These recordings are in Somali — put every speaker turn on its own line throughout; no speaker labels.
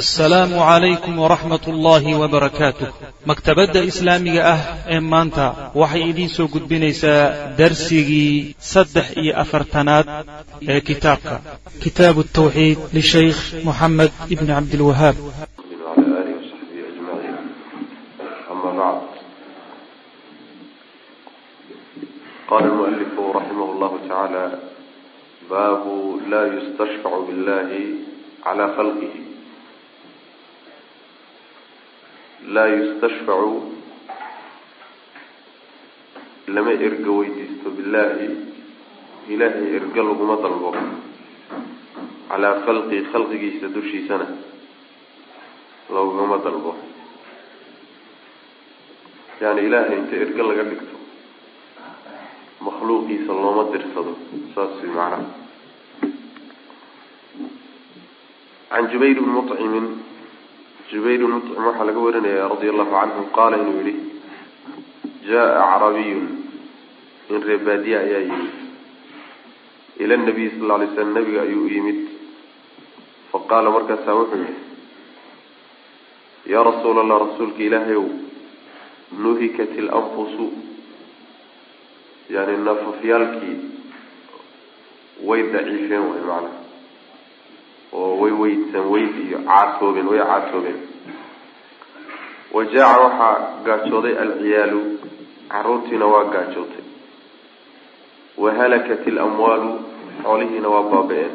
assalaamu calaykum waraxmat ullaahi wabarakaatuh maktabadda islaamiga ah ee maanta waxay idiinsoo gudbinaysaa darsigii saddex iyo afartanaad ee kitaabka. Kitaabu tawxiid lishaykh moxamed ibni cabdilwahaab
qala almualifu raximah llahu tacaala baabu laa yustashfacu billahi cala khalqihi. laa yustashfacu lama erga weydiisto billaahi ilaahay erga laguma dalbo calaa falqi khalqigiisa dushiisana laguma dalbo yani ilaahay inta erga laga dhigto makhluuqiisa looma dirsado saas way macnaha can jubayr bni mucimin jubayr bni mucim waxaa laga warinaya radia allahu canhu qaala inuu yihi jaa acrabiyun. In reebaadiye ayaa yimid. Ila nabiyi sal lla alay slam nabiga ayuu u yimid. Faqaala markaasaa wuxuu yihi yaa rasuula allah rasuulka ilaahay ow nuhikat ilanfusu yani nafafyaalkii way daciifeen way macnaha weydsan weyd iyo caatoobeen way caatoobeen wajaaca waxaa gaajooday alciyaalu caruurtiina waa gaajootay. Wahalakat ilamwaalu xoolihiina waa baaba-een.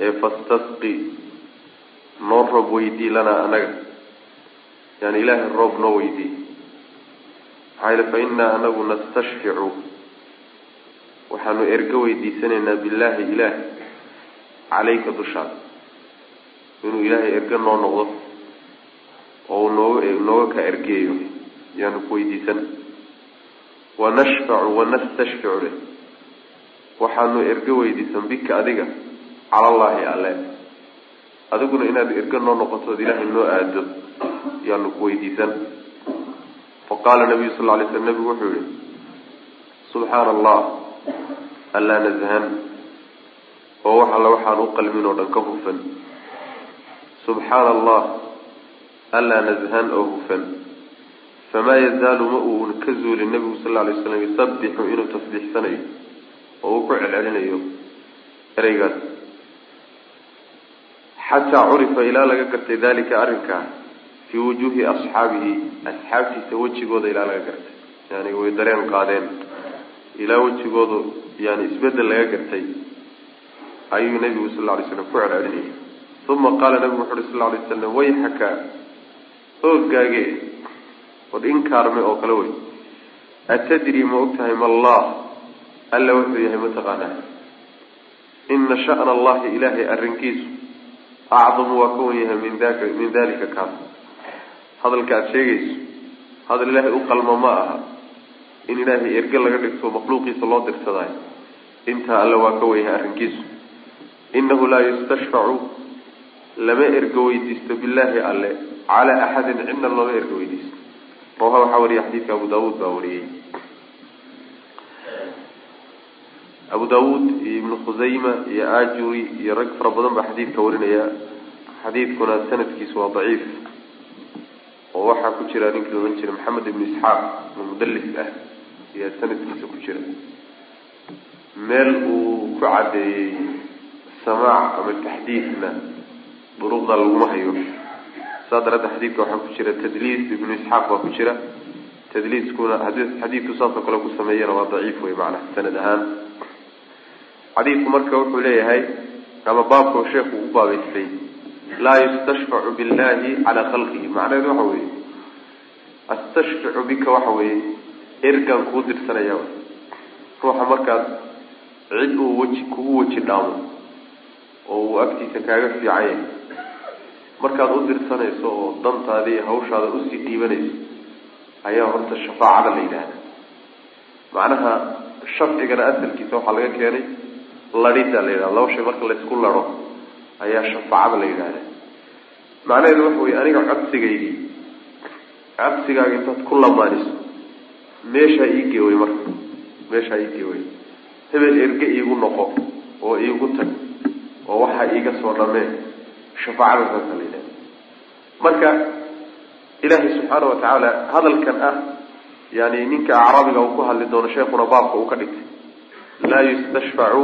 Ee fastasqi noo roob weydii lanaa anaga. Yani ilaahay roob noo weydii. Maxaa yili fa innaa anagu nastashficu. Waxaanu ergo weydiisanaynaa billaahi ilaah calayka dushaada inuu ilaahay ergo noo noqdo oo nooga nooga ka ergeeyo yaanu ku weydiisan. Wanashfacu wanastashficu leh. Waxaanu ergo weydiisan bika adiga cala allaahi alle. Adiguna inaad ergo noo noqotood ilaahay noo aado yaanu ku weydiisan. Faqaala nabiyu sal lla alay slam nabigu wuxuu yihi subxaana allah allaa nashan oo wax alle waxaan u qalmin oo dhan ka hufan. Subxaana allah allaa nashan oo hufan. Famaa yazaalu ma uun ka zuulin nabigu sal lla alay slam yusabixu inuu tasbiixsanayo oo uu ku celcelinayo ereygaas. Xataa curifa ilaa laga gartay dalika arrinkaa fii wujuuhi asxaabihi asxaabtiisa wejigooda ilaa laga gartay. Yani way dareen qaadeen. Ilaa wejigoodu yani isbeddel laga gartay ayuu nabigu sal alay slam ku celcelinayay uma qaala nabigu wuxu uhi sal alay slam wayxaka ooggaage od inkaarme oo kale wey atadri ma og tahay ma allah alla wuxuu yahay mataqaanaa? Ina sha'na allahi ilaahay arrinkiisu acdamu waa ka wan yahay min daka min dalika kaas hadalka aada sheegayso hadal ilaahay u qalmo ma aha. In ilaahay erge laga dhigto makhluuqiisa loo dirsadaayo intaa alle waa ka wan yahay arrinkiisu inahu laa yustashfacu lama ergo weydiisto billaahi alle calaa axadin cidna looma ergo weydiisto rawaha waxaa wariyay xadiidka abu daawuud baa wariyey abu daawuud iyo ibnu khusayma iyo ajuri iyo rag fara badan baa xadiidka warinaya xadiidkuna sanadkiisu waa daciif oo waxaa ku jira ninkii loodhan jiray maxamed ibnu isxaaq oo mudallis ah ayaa sanadkiisa ku jira meel uu ku caddeeyey samaac ama taxdiidna duruqda laguma hayo. Saa daraadda xadiidka waxaa ku jira tadliis ibnu isxaaq baa ku jira. Tadliiskuna xadiidku saasoo kale ku sameeyana waa daciif wey macnaha sanad ahaan. Xadiidku marka wuxuu leeyahay ama baabka sheekhu u baabaystay laa yustashfacu billahi calaa khalqihi. Macnaheedu waxa weeye astashficu bika waxa weeye ergaan kuu dirsanaya ruuxa markaad cid uu weji kugu weji dhaamo oo uu agtiisa kaaga fiican yahay markaad u dirsanayso oo dantaadii hawshaada u sii dhiibanayso ayaa horta shafaacada la yidhaahda macnaha shafcigana asalkiisa waxaa laga keenay ladhida la yidhahda laba shay marka laysku laro ayaa shafaacada la yidhahda macnaheedu waxa weye aniga codsigaydii codsigaaga intaad ku lamaaniso meeshaa ii geeway marka. Meeshaa ii geeway. Hebel erge iigu noqo oo iigu tag oo waxaa iiga soo dhamee shafaacada saasa la yidhahda marka ilaahay subxaana wa tacaala hadalkan ah yani ninka acraabiga uu ku hadli doono sheekuna baabka uu ka dhigtay laa yustashfacu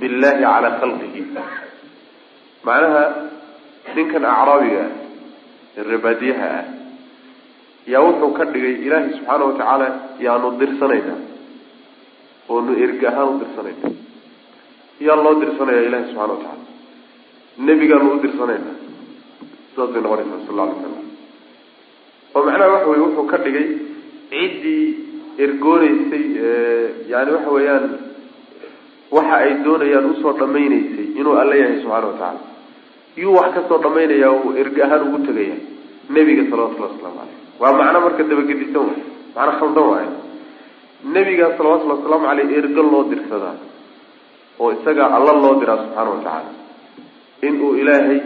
billahi calaa khalqihi. Macnaha ninkan acraabiga ah ee rebaadiyaha ah yaa wuxuu ka dhigay ilaahay subxaana wa tacaala yaanu dirsanayna oonu erge ahaan u dirsanayna yaa loo dirsanaya ilahi subxana wa tacaala. Nebigaanu u dirsanayna? Saas bay noqonaysaa sal la alay slam oo macnaha waxa weye wuxuu ka dhigay ciddii ergooneysay yani waxa weeyaan waxa ay doonayaan u soo dhamayneysay inuu alla yahay subxana wa tacaala. Yuu wax ka soo dhamaynaya uu erge ahaan ugu tegaya nebiga salawatullahi waslamu caleyh waa macno marka dabagedisan way macno khaldan waayo nebiga salawatullahi wasalaamu caleyh ergo loo dirsadaa oo isagaa alla loo diraa subxaana wa tacaala. Inuu ilaahay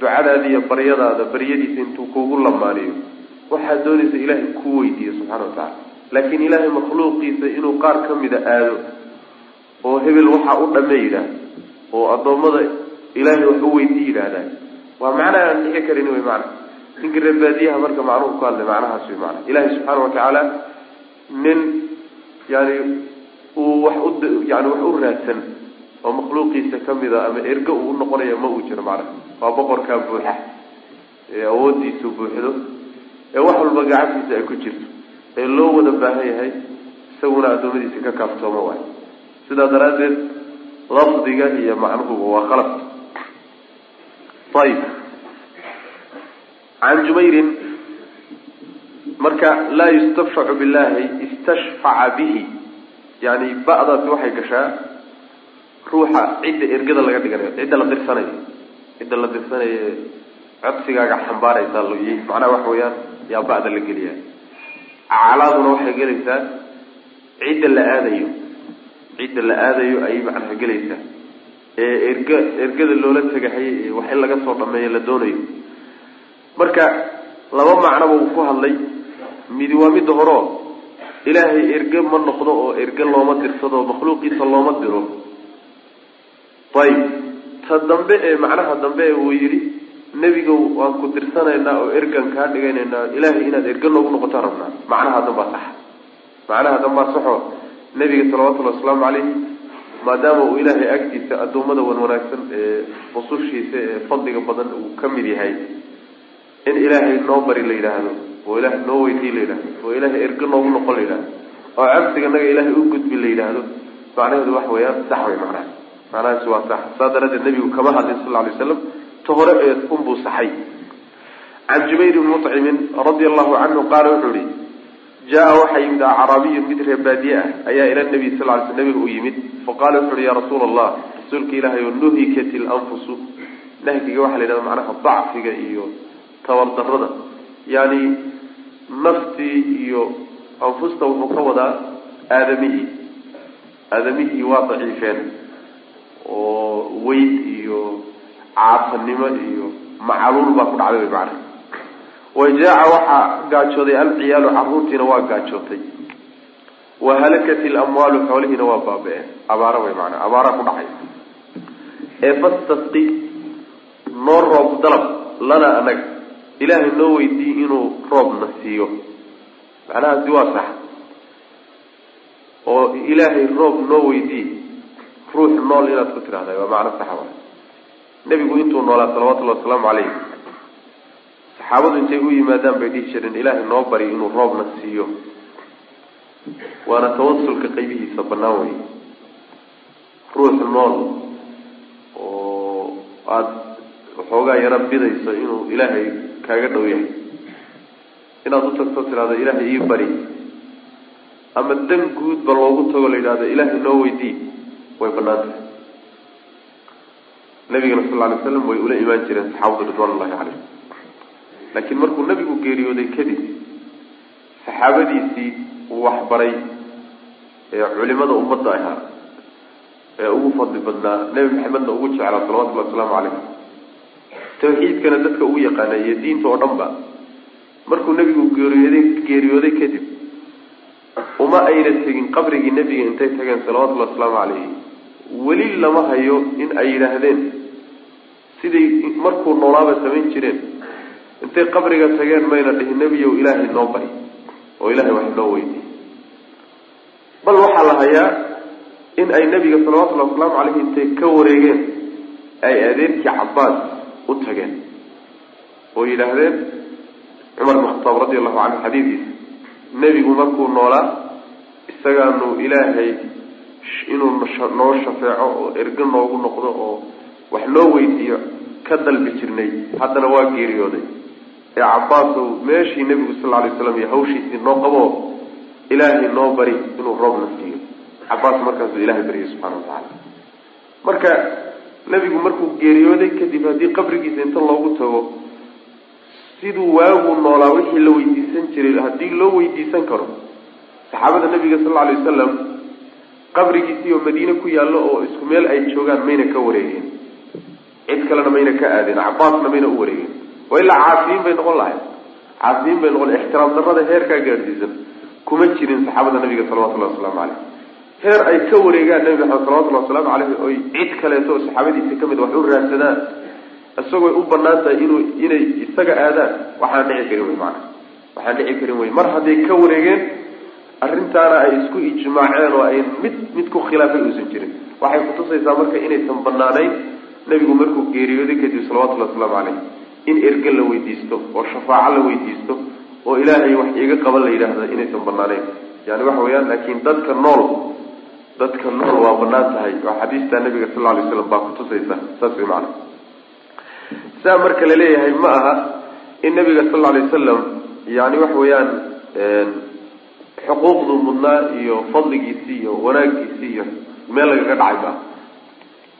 ducadaada iyo baryadaada baryadiisa intuu kuugu lamaaniyo waxaad doonaysa ilaahay kuu weydiiyo subxana wa tacaala. Laakiin ilaahay makhluuqiisa inuu qaar ka mida aado oo hebel waxaa u dhame yidhaah oo addoommada ilaahay wax u weydii yidhaahdaa waa macnaha aan dhici karin wey macna ninka reebaadiyaha marka macnuhu ku hadlay macnahaas wey macna ilaahay subxaana wa tacaala nin yani uu wax u yani wax u raadsan oo makhluuqiisa kamida ama ergo uu unoqonaya ma uu jiro macnaha. Waa boqorkaa buuxa. Ee awoodiisu buuxdo ee wax walba gacantiisa ay ku jirto. Ee loo wada baahan yahay isaguna addoommadiisa ka kaaftooma waayo. Sidaa daraaddeed lafdiga iyo macnuhuba waa khalad. Ayib can jumayrin marka laa yustafshacu billahi istashfaca bihi yani ba'daasi waxay gashaa ruuxa cidda ergada laga dhiganayo cidda la dirsanayo cidda la dirsanayo codsigaaga xambaaraysaa macnaha waxa weeyaan yaa ba'da la geliya aclaaduna waxay gelaysaa cidda la aadayo. Cidda la aadayo ayay macnaha gelaysaa. Ee erga ergada loola tagahay wax in laga soo dhameeyo la doonayo. Marka laba macnoba uu ku hadlay. Midi waa midda horeo ilaahay erge ma noqdo oo erge looma dirsado makhluuqiisa looma diro. Ayib ta dambe ee macnaha dambe ee uu yidhi nebiga waan ku dirsanaynaa oo ergan kaa dhiganaynaa ilaahay inaad erge noogu noqotaan rabnaa. Macnaha dambaa sax. Macnaha dambaa saxo. Nebiga salawatullhi wasalaamu calayh maadaama uu ilaahay agtiisa addoommada wan wanaagsan ee rusushiisa ee fadliga badan uu ka mid yahay in ilaahay noo bari la yidhaahdo oo ilaahay noo weydii la yidhahdo oo ilaahay erge noogu noqon la yidhahdo oo cabsiga naga ilaahay u gudbi la yidhaahdo macnaheedu waxa weeyaan sax wey macnaha. Macnahaasi waa sax. Saa daraaddeed nebigu kama hadlin sal alay slam ta hore ee unbuu saxay. Can jubayr bni mucimin radia allahu canhu qaala wuxuu yihi jaa waxaa yimid acraabiyun mid reer baadiye ah ayaa ila nabiy sal ly sl nabiga u yimid. Faqala wuxu uhi ya rasuula allah rasuulka ilaahay o nuhikat ilanfusu nahyiga waxaa la yidhahda macnaha dacfiga iyo tabardarada yani naftii iyo anfusta wuxuu ka wadaa aadamihii. Aadamihii waa daciifeen oo weyd iyo caasanimo iyo macaluul baa ku dhacday macana wajaaca waxaa gaajooday alciyaalu caruurtiina waa gaajootay wahalakat ilamwaalu xoolihiina waa baaba-een. Abaara way maanaa abaara ku dhacay. Ee fastasqi noo roob dalab lana anaga ilaahay noo weydiiy inuu roobna siiyo. Macnahaasi waa sax. Oo ilaahay roob noo weydiiy ruux nool inaad ku tidhahda waa macno saxa wa nebigu intuu noolaa salawatullahi wasalaamu calayh saxaabadu intay u yimaadaan bay dhihi jireen ilaahay noo bari inuu roobna siiyo. Waana tawasulka qaybihiisa bannaan wey ruux nool oo aada waxoogaa yaro bidayso inuu ilaahay kaaga dhow yahay inaad u tagto tidhahdo ilaahay ii bari. Ama dan guudba loogu tago la yidhahdo ilaahay noo weydii. Way bannaan tahay. Nabigana sal lla alay slam way ula imaan jireen saxaabadu ridwan ullahi caleyh laakiin markuu nabigu geeriyooday kadib saxaabadiisii uu waxbaray ee culimada ummadda ahaa. Ee ugu fadli badnaa nebi maxamedna ugu jeclaa salawatullahi wasalaamu calayh tawxiidkana dadka ugu yaqaana iyo diinta oo dhan ba markuu nebigu geeriyooday geeriyooday kadib uma ayna tegin qabrigii nebiga intay tageen salawatullahi wasalaamu calayhi. Weli lama hayo in ay yidhaahdeen. Siday markuu noolaaba samayn jireen intay qabriga tageen mayna dhihin nebiyow ilaahay noo bari oo ilaahay wax noo weydiiy bal waxaa la hayaa in ay nebiga salawatullahi wasalaamu caleyhi intay ka wareegeen ay adeerkii cabaas u tageen oo yidhaahdeen cumar bin khataab radi allahu canhu xadiidkiisa nebigu markuu noolaa isagaanu ilaahay inuu noo shafeeco oo ergo noogu noqdo oo wax noo weydiiyo ka dalbi jirnay. Haddana waa geeriyooday. Ee cabaasow meeshii nebigu sal lla alay slam iyo hawshiisii noo qabo ilaahay noo bari inuu roobna siiyo cabaas markaasuu ilahay baryay subxana watacaala marka nebigu markuu geeriyooday kadib haddii qabrigiisa inta loogu tago siduu waaguu noolaa wixii la weydiisan jiray haddii loo weydiisan karo saxaabada nabiga sal alay wasalam qabrigiisii oo madiine ku yaallo oo isku meel ay joogaan mayna ka wareegeen cid kalena mayna ka aadeen cabaasna mayna u wareegeen wa ilaa caasiyiin bay noqon lahayd. Caasiyiin bay noqon ixtiraam darrada heerkaa gaadhsiisan kuma jirin saxaabada nabiga salawatullahi wasalaamu caleyh heer ay ka wareegaan nabi maxamed salawatullahi wasalaamu caleyhi oy cid kaleeto oo saxaabadiisa ka mid wax u raadsadaan isagooy u bannaan tahay inuu inay isaga aadaan waxaan dhici karin wey maana waxaan dhici karin wey mar hadday ka wareegeen arrintaana ay isku ijmaaceen oo ay mid mid ku khilaafay uusan jirin. Waxay kutusaysaa marka inaysan banaanayn nebigu markuu geeriyooday kadib salawatullahi wasalaamu caleyh in erge la weydiisto oo shafaaco la weydiisto oo ilaahay wax iga qaban la yidhaahda inaysan banaanayn yani waxa weeyaan laakiin dadka nool dadka nool waa bannaan tahay oo xadiistaa nabiga sal alay slam baa kutusaysa saas way macana saa marka la leeyahay ma aha in nabiga sal lla alay wasalam yani waxa weeyaan xuquuqdu mudnaa iyo fadligiisii iyo wanaagiisii iyo meel lagaga dhacay maaha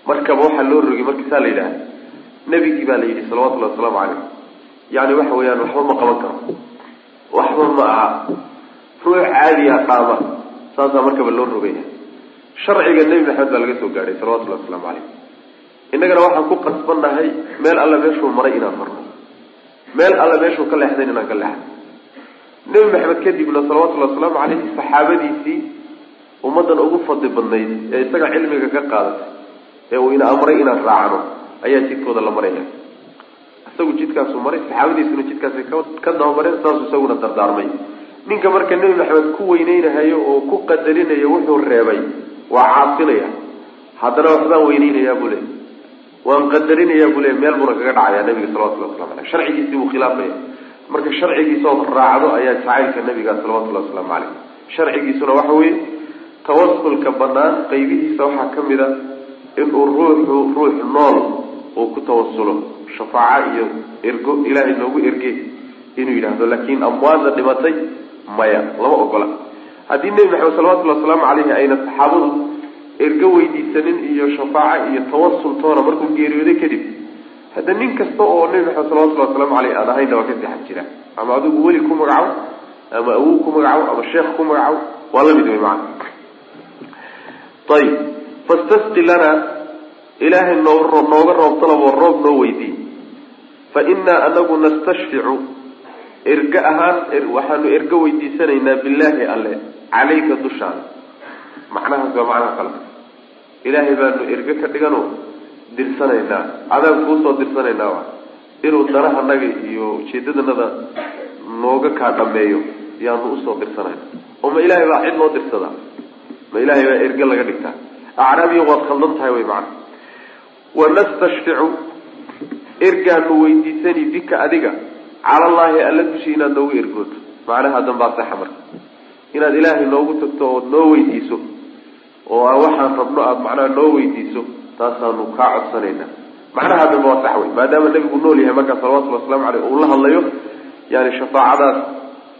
markaba waxaa loo rogay marka saa la yidhaha nebigii baa la yidhi salawatullahi wasalaamu caleyh yani waxa weeyaan waxba ma qaban karo. Waxba ma aha. Ruux caadiya qaama saasaa markaba loo rogaya sharciga nebi maxamed baa laga soo gaadhay salawatullahi wasalaamu caleyh innagana waxaan ku qasbannahay meel alle meeshuu maray inaan marno. Meel alle meeshuu ka leexdayn inaan ka leexdo. Nebi maxamed kadibna salawatullahi wasalaamu caleyhi saxaabadiisii ummaddan ugu fadli badnayd ee isaga cilmiga ka qaadatay ee uu ina amray inaan raacno ayaa jidkooda la maraya. Isagu jidkaasuu maray saxaabadiisuna jidkaasay ka dabamareen saasuu isaguna dardaarmay. Ninka marka nebi maxamed ku weyneynahayo oo ku qadarinayo wuxuu reebay waa caasinaya haddana waxbaan weyneynayaa buu le waan qadarinayaa buu le meel buuna kaga dhacaya nabiga salawatullahi waslamu aleyh sharcigiisii buu khilaafaya. Marka sharcigiisaoo raacdo ayaa jacaylka nabiga salawatullahi wasalaamu caleyh sharcigiisuna waxa weeye tawasulka banaan qaybihiisa waxaa ka mid a inuu ruuxu ruux nool uu ku tawasulo shafaaco iyo ergo ilaahay noogu erge inuu yidhaahdo. Laakiin amwaadda dhimatay maya lama ogola haddii nebi maxamed salawatullahi wasalaamu caleyhi ayna saxaabadu ergo weydiisanin iyo shafaaco iyo tawasul toona markuu geeriyooday kadib hadda nin kasta oo nebi maxamed salawatullahi wasalaamu caleyh aan ahayna waa ka seexan jira. Ama adigu weli ku magacow ama awow ku magacow ama sheekh ku magacow waa la mid wey macana ayib fastasqi lana ilaahay noo nooga roobtalaboo roob noo weydiiy fa innaa anagu nastashficu erge ahaan waxaanu ergo weydiisanaynaa billaahi alle calayka dushaada macnahaas waa macnaha qalka ilaahay baanu erge ka dhigano dirsanaynaa. Adaan kuusoo dirsanaynaa wa inuu danahanaga iyo ujeedadanada nooga kaa dhameeyo yaanu u soo dirsanayna oo ma ilaahay baa cid loo dirsadaa? Ma ilaahay baa erge laga dhigtaa? Acraabiya waad khaldan tahay wey macana wanastashficu ergaanu weydiisani bika adiga calallaahi alla dushi inaad noogu ergooto macnaha dambaa saxa marka. Inaad ilaahay noogu tagto ood noo weydiiso oo aan waxaan rabno aada macnaha noo weydiiso taasaanu kaa codsanaynaa. Macnaha dambe waa sax wey maadaama nebigu nool yahay markaa salawatullhi waslamu caleyh uu la hadlayo yani shafaacadaas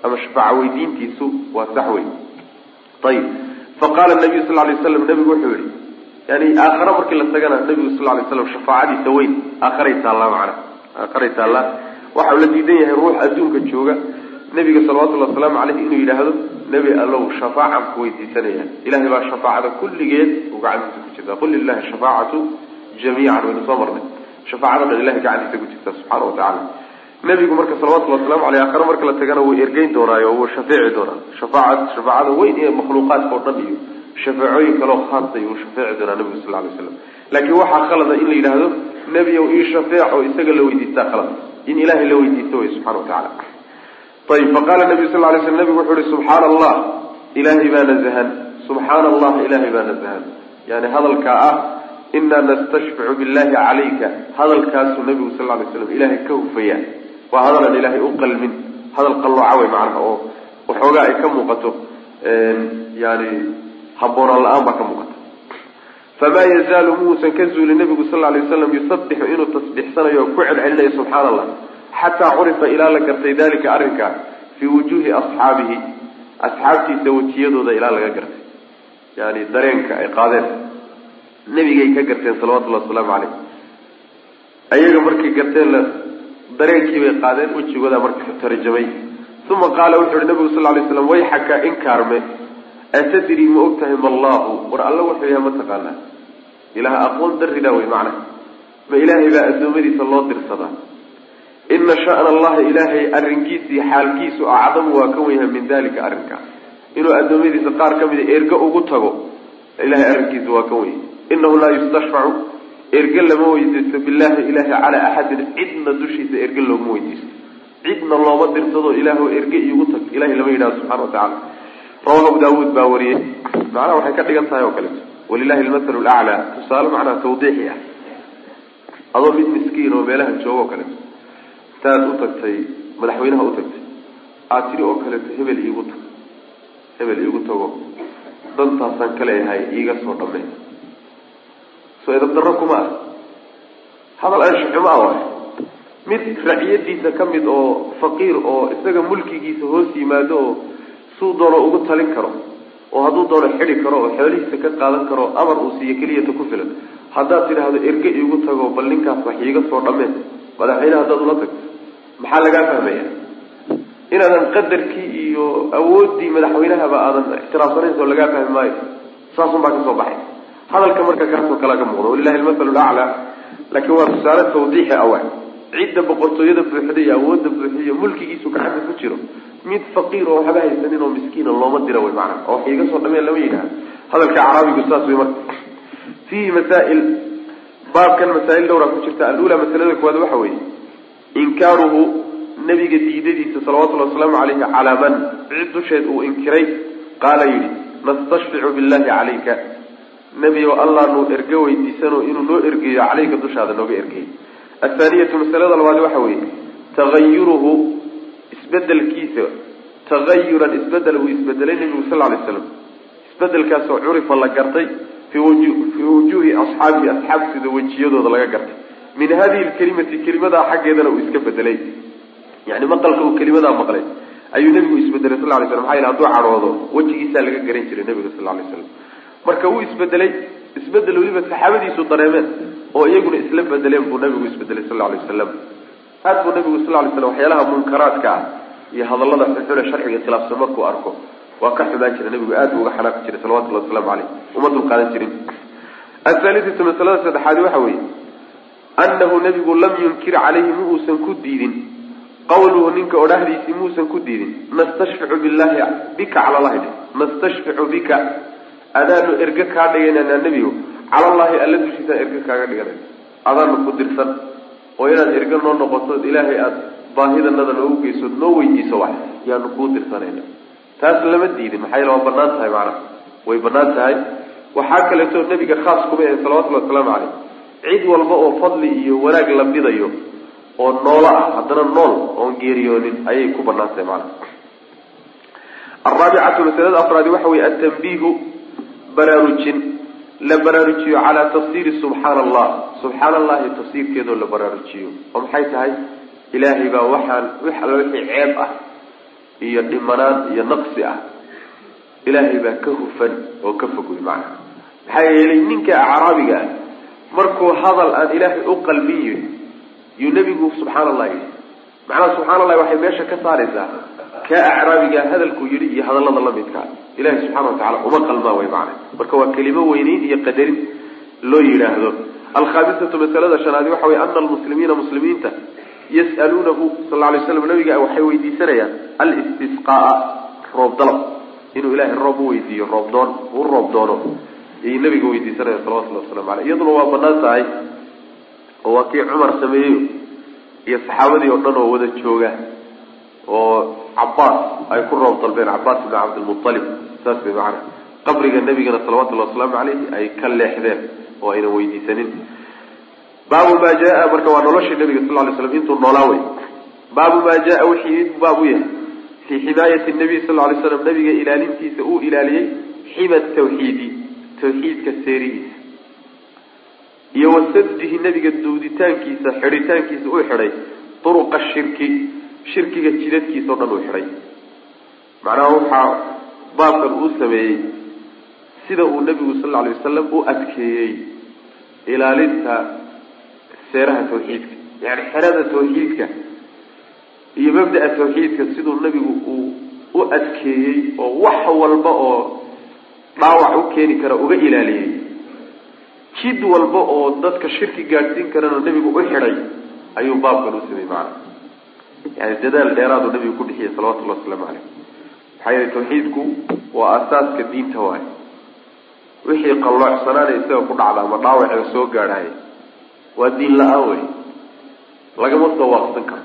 ama shafaaca weydiintiisu waa sax wey ayib faqaala nabiyu sal lay slam nebigu wuxuu yihi yani aakhare markii la tagana nebigu sal lay slam shafaacadiisa weyn aakharay taallaa macana aakharay taallaa waxau la diidan yahay ruux adduunka jooga. Nebiga salawatullahi wasalaamu caleyh inuu yidhaahdo nebi allow shafaacan ku weydiisanaya. Ilahay baa shafaacada kulligeed uu gacantiisa ku jirta qul lilahi shafaacatu jamiican waynu soo marnay. Shafaacada dhan ilahay gacantiisa ku jirta subxaana watacaala nebigu marka salawatullahi wasalamu aleyh aakhare marka la tagana wuu ergeyn doonaayo wuu shafeeci doonaa. Shafaaca shafaacada weyn ee makhluuqaadka oo dhan iyo shafeecooyin kaleo khaasay uu shafeeci doonaa nabigu sal lay slam laakiin waxaa khalada in la yidhaahdo nebiyow ii shafeec oo isaga la weydiistaa khalad in ilaahay la weydiisto wey subxana wa tacala ayib faqaala nabiyu sal lay slam nabigu wuxuu ihi subxaana allah ilaahay baa nazahan subxaana allah ilaahay baa nazahan yani hadalkaa ah inaa nastashficu billahi calayka. Hadalkaasuu nabigu sal lay slam ilaahay ka hufaya. Waa hadalan ilaahay u qalmin. Hadal qallooca wey macnaha oo waxoogaa ay ka muuqato yani habboonaan la'aan baa ka muuqata famaa yazaalu muusan ka zuuli nabigu sal lay waslam yusabixu inuu tasbixsanayo oo ku celcelinayo subxaana allah xataa curifa ilaa la gartay dalika arrinkaa fii wujuuhi asxaabihi asxaabtiisa wejiyadooda ilaa laga gartay yani dareenka ay qaadeen nebigay ka garteen salawatullahi wasalaamu caleyh ayaga markay garteen la dareenkiibay qaadeen wejigooda marka tarjamay uma qaala wuxu uhi nabigu sal lay slam wayxaka inkaarme atadri ma og tahay ma allahu war alla wuxuu yahay ma taqaanaa? Ilaah aqoon daridaa wey macnaha ma ilaahay baa addoommadiisa loo dirsadaa. Ina sha'na allaha ilaahay arrinkiisa iyo xaalkiisu acdamu waa ka wenyahay min dalika arrinkaa inuu addoommadiisa qaar ka mida ergo ugu tago ilahay arrinkiisa waa ka wenyahay inahu laa yustashfacu erge lama weydiisto billahi ilahi calaa axadin cidna dushiisa erge looguma weydiisto cidna looma dirsado ilaah erge iigu tag. Ilahay lama yidhahdo subxana wa tacala rawahu abu daawuud baa wariyey. Macnaha waxay ka dhigan tahay oo kaleeto walilahi almathalu laclaa tusaale macnaha tawdiixi ah. Adoo mid miskiin oo meelaha jooga oo kaleeto intaad u tagtay madaxweynaha u tagtay. Aad tidhi oo kaleeto hebel iigu tag. Hebel iigu tago. Dantaasaan ka leeyahay iiga soo dhammey soo edab darro kuma ah. Hadal anshaxuma ah waay. Mid raciyadiisa ka mid oo faqiir oo isaga mulkigiisa hoos yimaado oo suu doono ugu talin karo oo hadduu doono xidi karo oo xoolihiisa ka qaadan karo amar uu siiyo keliyata ku filan haddaad tidhaahdo erge iigu tago bal ninkaas wax iiga soo dhammeen madaxweyne haddaad ula tagto. Maxaa lagaa fahmaya? Inaadan qadarkii iyo awooddii madaxweynahaba aadan ixtiraamsanayn soo lagaa fahmi maayo saasun baa ka soo baxay. Hadalka marka kaasoo kalea ka muuqda. Walilahi almathalu laclaa laakiin waa tusaale tawdiixi awa cidda boqortooyada buuxda iyo awoodda buuxda iyo mulkigiisu gacanta ku jiro. Mid faqiir oo waxba haysanin oo miskiina looma dira wey macana oo wax iiga soo dhameen lama yidhaha. Hadalka caraabigu saas wey marka fiihi masaa'il baabkan masaa'il dhowraa ku jirta alula masalada koowaad waxa weeye. Inkaaruhu nabiga diidadiisa salawatullahi wasalaamu caleyhi calaa man cid dusheed uu inkiray qaala yidhi nastashficu billahi calayka. Nebi o allah nuu erge weydiisano inuu noo ergeeyo caleyka dushaada nooga ergeeyo athaaniyatu masalada labaad waxa weeye tagayuruhu isbedelkiisa tagayuran isbeddel uu isbedelay nebigu sal lay slam isbedelkaasoo curifa la gartay fii wujuuhi asxaabihi asxaabtida wejiyadooda laga gartay min hadihi lkelimati kelimadaa xaggeedana uu iska bedelay yani maqalka uu kelimadaa maqlay ayuu nebigu isbedelay sal lay slam maxaa yele haduu cadhoodo wejigiisaa laga garan jiray nebiga sal lay slam marka wuu isbedelay isbeddel weliba saxaabadiisu dareemeen oo iyaguna isla bedeleen buu nabigu isbedelay sal lay wasalam aad buu nabigu sal lay slam waxyaalaha munkaraadka ah iyo hadallada xunxune sharciga khilaafsan markuu arko. Waa ka xumaan jira nabigu aad buu uga xanaaqi jiray salawatullahi wasalaamu caleyh uma dulqaadan jirin. Athaalithatu masalada saddexaadi waxa weeye. Annahu nabigu lam yunkir calayhi ma uusan ku diidin. Qawluhu ninka odhahdiisii muusan ku diidin. Nastashficu billahi bika cala llahi nastashficu bika. Adaanu erge kaa dhigananaa nebigo calallaahi alla dushiisaan erge kaaga dhiganay adaanu ku dirsan. Oo inaad erge noo noqotood ilaahay aada baahidanada noogu geysood noo weydiiso wax. Yaanu kuu dirsanayna taas lama diidin. Maxaa yele waa bannaan tahay macnaha. Way bannaan tahay. Waxaa kaleeto nebiga khaas kuma ahe salawatullahi wasalaamu caleyh cid walba oo fadli iyo wanaag la bidayo oo noolo ah haddana nool oon geeriyoonin ayay ku bannaan tahay macnaha. Araabicatu masalada afraadi waxa weye atanbiihu baraarujin la baraarujiyo calaa tafsiiri subxaana allah subxaana allahi tafsiirkeedoo la baraarujiyo oo maxay tahay? Ilaahay baa waxaan wix alla wixii ceeb ah iyo dhimanaan iyo naqsi ah. Ilaahay baa ka hufan oo ka fog wey macnaha maxaa yeelay ninka acraabiga ah markuu hadal aan ilaahay u qalbin yihi yuu nebigu subxaana allah yidhi. Macnaha subxana allahi waxay meesha ka saaraysaa ka acraabiga hadalkuu yidhi iyo hadallada lamidkaa ilahi subxana watacala uma qalmaan way macna marka waa kelimo weyneyn iyo qadarin loo yidhaahdo alkhaamisatu masalada shanaadi waxa wey ana almuslimiina muslimiinta yas'aluunahu sal alay slam nabiga waxay weydiisanayaan alistisqaaa roob dalab. Inuu ilaahay roob u weydiiyo roob u roob doono. Ayay nabiga weydiisanaya salawatullahi waslamu caleyh iyaduna waa bannaan tahay oo waa kii cumar sameeyeyo iyo saxaabadii oo dhan oo wada jooga oo cabaas ay ku roob dalbeen cabaas ibn cabdilmualib saas bay macana qabriga nabigana salawatullahi wasalaamu caleyhi ay ka leexdeen oo ayna weydiisanin. Baabu maa jaa marka waa noloshii nabiga sal lay slam intuu noolaa wey baabu maa jaa wixii baab u yahay. Fii ximaayati nabiy sal lay slam nabiga ilaalintiisa uu ilaaliyey xima tawxiidi tawxiidka seerihiisa iyo wasadihi nabiga duuditaankiisa xidhitaankiisa uu xidhay duruqa shirki shirkiga jidadkiisa o dhan uu xidhay macnaha waxaa baabkan uu sameeyey sida uu nabigu sal lla alay wasalam u adkeeyey ilaalinta seeraha tawxiidka yani xerada tawxiidka iyo mabda'a tawxiidka siduu nabigu uu u adkeeyey oo wax walba oo dhaawac u keeni kara uga ilaaliyey. Jid walba oo dadka shirki gaadhsiin karana nebigu u xidhay ayuu baabkan u sameeyey macana yani dadaal dheeraadu nabigu ku dhixiyay salawatullahi wasalaamu caleyh maxaa yeelay tawxiidku waa asaaska diinta waay wixii qalloocsanaana isaga ku dhacda ama dhaawaceeda soo gaadhaya waa diin la'aan wey lagama soo waaqsan karo.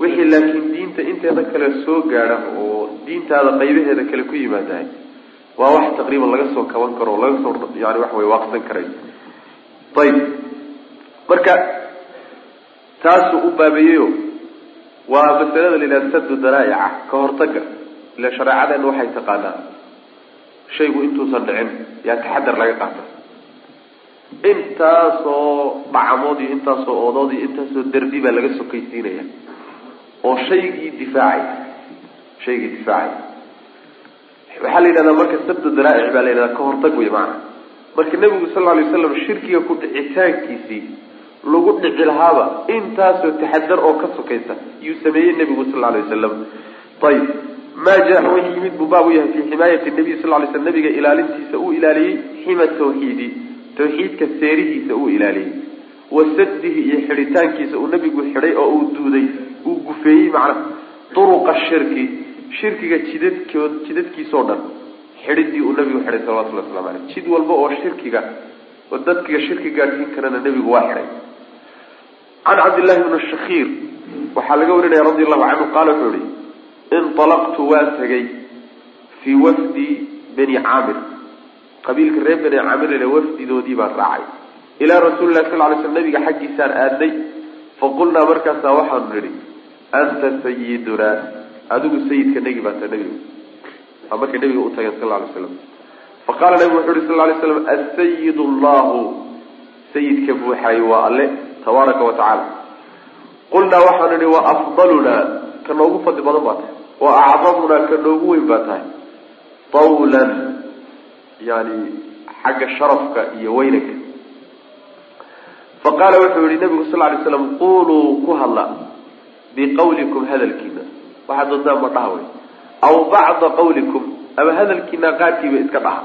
Wixii laakiin diinta inteeda kale soo gaadha oo diintaada qaybaheeda kale ku yimaadahay waa wax taqriiban laga soo kaban karo o laga soo yani waxa wey waaqsan karay ayib marka taasuu u baabeeyeyo waa masalada la yidhaha sadu daraa'ica ka hortaga ila shareecadeena waxay taqaanaa. Shaygu intuusan dhicin yaa taxadar laga qaata intaasoo dhacamood iyo intaasoo oodood iyo intaasoo derbi baa laga sokaysiinaya. Oo shaygii difaacay. Shaygii difaacay. Waxaa la yidhahdaa marka sabdu daraa'ic baa la yidhahdaa ka hortag wey maana. Marka nebigu sal lla alay waslam shirkiga ku dhicitaankiisii lagu dhici lahaaba intaasoo taxadar oo ka sokaysa yuu sameeyey nebigu sal alay wasalam ayib maa jaa wixii yimid buu baab yahay fii ximaayati nabiy sal ly sl nabiga ilaalintiisa uu ilaaliyey xima tawxiidi tawxiidka seerihiisa uu ilaaliyey. Wa sadihi iyo xidhitaankiisa uu nabigu xidhay oo uu duuday. Uu gufeeyey macnaha duruqa shirki. Shirkiga jidadkood jidadkiisao dhan. Xidhidii uu nabigu xidhay salawatullah waslamu aleyh jid walba oo shirkiga oo dadkiga shirki gaadhsiin karana nebigu waa xidhay can cabdillahi bni shakiir waxaa laga warinaya radi allahu canhu qaala wuxuu yihi inalaqtu waan tegay fii wafdi bani caamir. Qabiilka reer bani caamir ile wafdidoodii baan raacay. Ilaa rasuuli lahi sal lay sl nabiga xaggiisaan aadnay faqulnaa markaasaa waxaanu nidhi anta sayidunaa adigu sayidka negi baa ta nebigu. Waa markay nabiga u sal lay slam faqala nabigu wuxu uhi sal lay slam asayid llahu sayidka buuxaay waa alle tabaaraka wa tacaala. Qulnaa waxaanu nihi wa afdalunaa ka noogu fadli badan baa tahay. Wa acdamunaa ka noogu weyn baa tahay. Tawlan yani xagga sharafka iyo weynanka. Faqaala wuxuu yihi nabigu sal lay slam quluu ku hadla biqawlikum hadalkiina. Waxaad doontaan ma dhaha wey. Aw bacda qawlikum ama hadalkiina qaarkiiba iska dhaha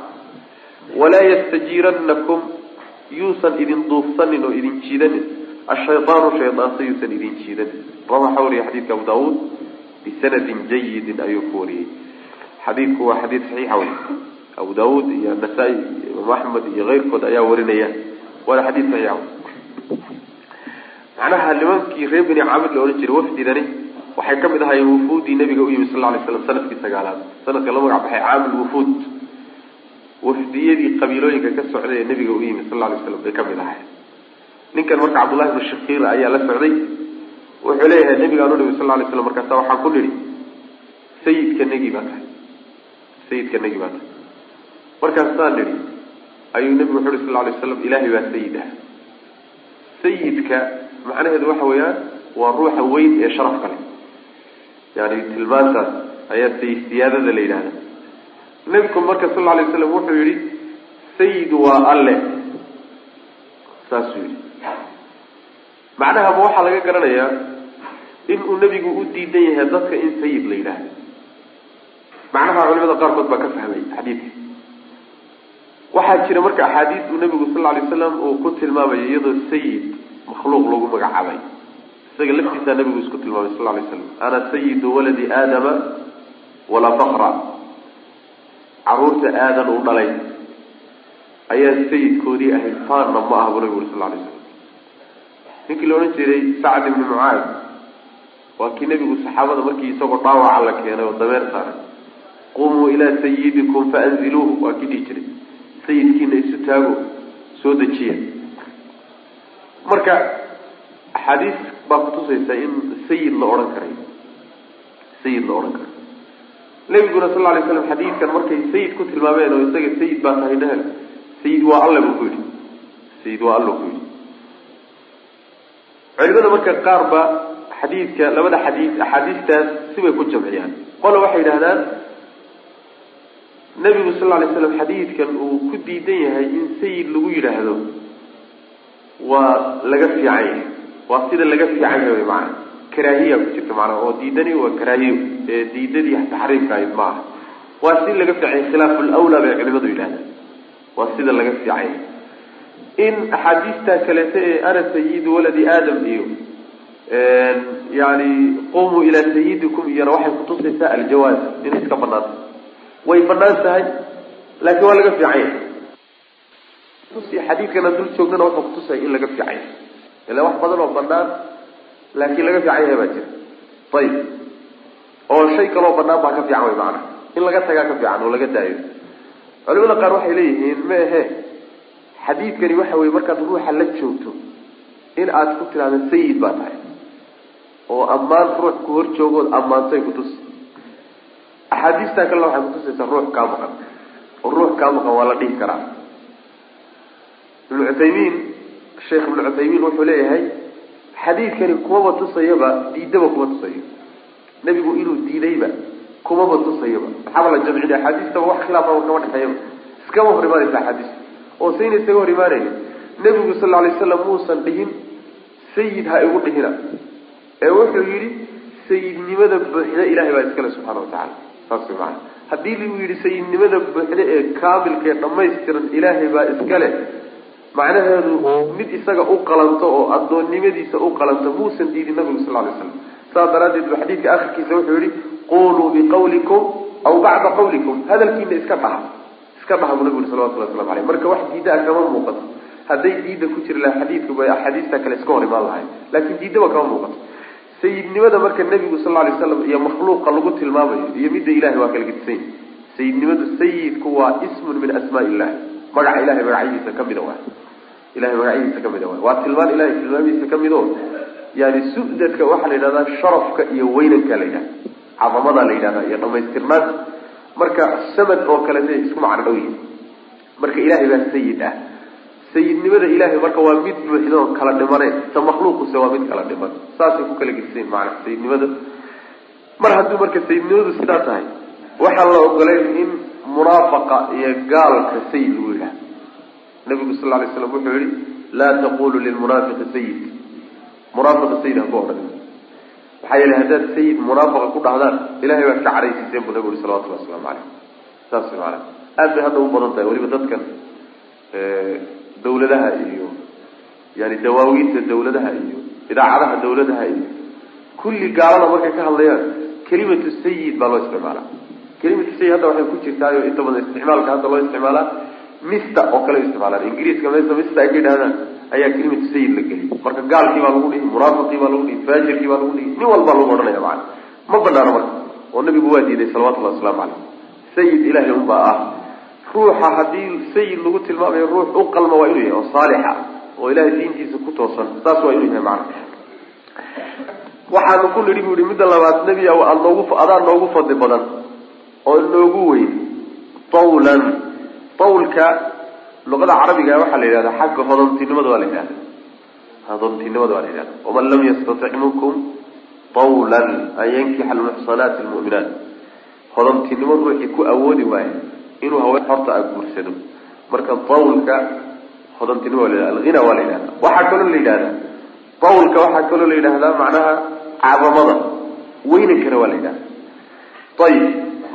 walaa yastajiiranakum yuusan idin duufsanin oo idin jiidanin ashaydaanu shaydaanse yuusan idin jiidanin rawa waxa wariya xadiidka abu daawuud bisanadin jayidin ayuu ku wariyey xadiidku waa xadiid saxiixa wey abu daawuud iyo nasaa-i iyo imaam axmed iyo keyrkood ayaa warinaya waana xadiid saxiixa wey macnaha nimankii reer beni caamir la odhan jiray wafdidani waxay ka mid ahaayeen wufuudii nabiga u yimid sal lay slam sannadkii sagaalaad sanadka la magac baxay caamil wufuud wafdiyadii qabiilooyinka ka socday ee nabiga u yimid sal lay slam bay ka mid ahayen ninkan marka cabdullahi bnu shakiir ayaa la socday wuxuu leeyahay nabigaan u nimi sal lay slam markaasa waxaan ku nidhi sayidka negi baa tahay sayidka negi baa tahay. Markaasaan nidhi ayuu nabigu wuxu uhi sal lay waslam ilaahay baa sayid ah sayidka macnaheedu waxa weeyaan waa ruuxa weyn ee sharafka leh. Yani tilmaantaas ayaa sayid siyaadada la yidhahda nebiku marka sal lay slam wuxuu yihi sayid waa alle. Saasuu yihi macnaha ma waxaa laga garanayaa inuu nebigu u diidan yahay dadka in sayid la yidhaahdo. Macnaha culimada qaarkood baa ka fahmay xadiidka. Waxaa jira marka axaadiis uu nebigu sal lla lay slam uu ku tilmaamayo iyadoo sayid makhluuq lagu magacaabay. Isaga laftiisaa nabigu isku tilmaamay sal lay slam ana sayidu waladi aadama walaa fakra carruurta aadan u dhalay. Ayaa sayidkoodii ahayd faanna ma aha buu nabigu uri sal alay slam ninkii la odhan jiray sacd ibni mucaad waa kii nebigu saxaabada markii isagoo dhaawaca la keenay oo dameer saaray qumuu ilaa sayidikum faanziluuhu. Waa kii dhihi jiray. Sayidkiina isu taago soo dejiya. Marka axaadiis baa kutusaysa in sayid la odhan karay. Sayid la odhan karay. Nabiguna sal lay slam xadiidkan markay sayid ku tilmaameen oo isaga sayid baa tahay dhahel sayid waa alle buu ku yidhi. Sayid waa alle ku yidhi culimada marka qaar ba xadiidka labada xadiid axaadiistaas sibay ku jamciyaan. Qola waxay yidhahdaan nebigu sal lla lay slam xadiidkan uu ku diidan yahay in sayid lagu yidhaahdo waa laga fiican yahay waa sida laga fiican yahay wy maana karaahiya ku jirta macnaha oo diidani waa karaahiyo ee diidadii taxriimka ahayd ma waa si laga fiican yahay khilaafu lawlaa bay culimadu yidhahdaan waa sida laga fiican yahay in axaadiistaa kaleeto ee ana sayidu waladi aadam iyo yani qumuu ilaa sayidikum iyona waxay kutusaysaa aljawaaz. Inay iska banaanta way bannaan tahay laakiin waa laga fiican yahay xadiidkana dul joognana wuxuu kutusaya in laga fiican yahay ila wax badan oo banaan laakiin laga fiican yahay baa jira. Ayib oo shay kaloo banaan baa ka fiican way macana in laga tagaa ka fiican oo laga daayo. Culimada qaar waxay leeyihiin ma ahe xadiidkani waxa weye markaad ruuxa la joogto in aad ku tidhahdo sayid baa tahay. oo ammaan ruux ku hor joogood ammaantay kutus axaadiistaa kalena waxay kutusaysaa ruux kaa maqan. oo ruux kaa maqan waa la dhihi karaa. Ibnu cuthaymiin sheekh ibnu cuthaymiin wuxuu leeyahay xadiidkani kumaba tusayaba diidaba kuma tusayo. Nebigu inuu diidayba kumaba tusayaba. Maxaaba la jamcina axaadiistaba wax khilaafaba kama dhexeeyaba iskama hor imaanaysa axaadiista oo sayna isaga hor imaanaya nebigu sal alay slam muusan dhihin sayid ha igu dhihina. Ee wuxuu yidhi sayidnimada buuxda ilahay baa iskale subxaana watacala saas way haddii lagu yidhi sayidnimada buuxda ee kaamilka ee dhamaystiran ilaahay baa iskale macnaheedu mid isaga u qalanto oo addoonnimadiisa u qalanto muusan diidin nabigu sal lay slam saas daraaddeed bu xadiidka akhirkiisa wuxuu yihi quluu biqawlikum aw bacda qawlikum. Hadalkiina iska dhaha iska dhaha buu nabigu yhi salawatullah waslamu aleyh marka wax diidaa kama muuqato. Hadday diida ku jiri laha xadiidku bay axaadiista kale iska hor imaan lahay laakiin diidaba kama muuqato. Sayidnimada marka nebigu sal lay slam iyo makhluuqa lagu tilmaamayo iyo midda ilahay waa kala gedisan sayidnimadu sayidku waa ismun min asmaa illah magaca ilahay magacyadiisa kamida waay ilahay magacyadiisa kamida waay waa. Tilmaan ilahay tilmaamihiisa ka mid o yani su-dadka waxaa la yidhahdaa sharafka iyo weynanka la yidhahda cadamadaa la yidhahda iyo dhamaystirnaanta marka samad oo kalete isku macno dhow yihiin marka ilahay baa sayid ah. Sayidnimada ilahay marka waa mid buuxda oo kala dhimaneen ta makhluuquse waa mid kala dhiman. Saasay ku kala gedisayn maana sayidnimada mar hadduu marka sayidnimadu sidaa tahay waxaan la ogolayn in munaafaqa iyo gaalka sayid lagu yidhaha nabigu sal lay slam wuxuu yihi laa taqulu lilmunaafiqi sayid munaafiqa sayid ha ku odhan maxaa yeelay haddaad sayid munaafaqa ku dhahdaan ilahay baad ka cadhaysiiseen buu nabigu yihi salawatullah waslamu caleyh saas maana aad bay hadda u badan tahay weliba dadkan dawladaha iyo yani dawaawiinta dawladaha iyo idaacadaha dawladaha iyo kulli gaalada markay ka hadlayaan kelimatu sayid baa loo isticmaalaa. Kelimatu sayid hadda waxay ku jirtaayo inta badan isticmaalka hadda loo isticmaalaa mista oo kale isticmaalaan ingiriiska mesa mista ay ka ayaa kelimatu sayid la geliyay. Marka gaalkii baa lagu dhihi munaafiqii baa lagu dhihi faajirkii baa lagu dhihi nin walbaa lagu odhanaya macana ma banaano marka oo nabigu waa diiday salawatullahi waslamu caleyh sayid ilahay unbaa ah. Ruuxa haddii sayid lagu tilmaamayo ruux u qalma waa inuu yahay oo saalixa oo ilahay diintiisa ku toosan. Saas waa inuu yahay macana waxaanu ku nidhi bu yihi midda labaad nebi aad noogu adaa noogu fadli badan oo noogu weyn tawlan tawlka luqada carabiga waxaa la yidhahda xagga hodontinimada waa la yidhahda hodontinimada waa la yidhahda waman lam yastatic minkum tawlan an yankixa almuxsanaati almu'minaat. Hodontinimo ruuxii ku awoodi waayo inuu haween horta a guursado marka tawlka hodontinimo waa la yidhahda alghina waa la yidhahda waxaa kaloo la yidhahda tawlka waxaa kaloo la yidhahdaa macnaha cadamada weynankana waa la yidhahda ayib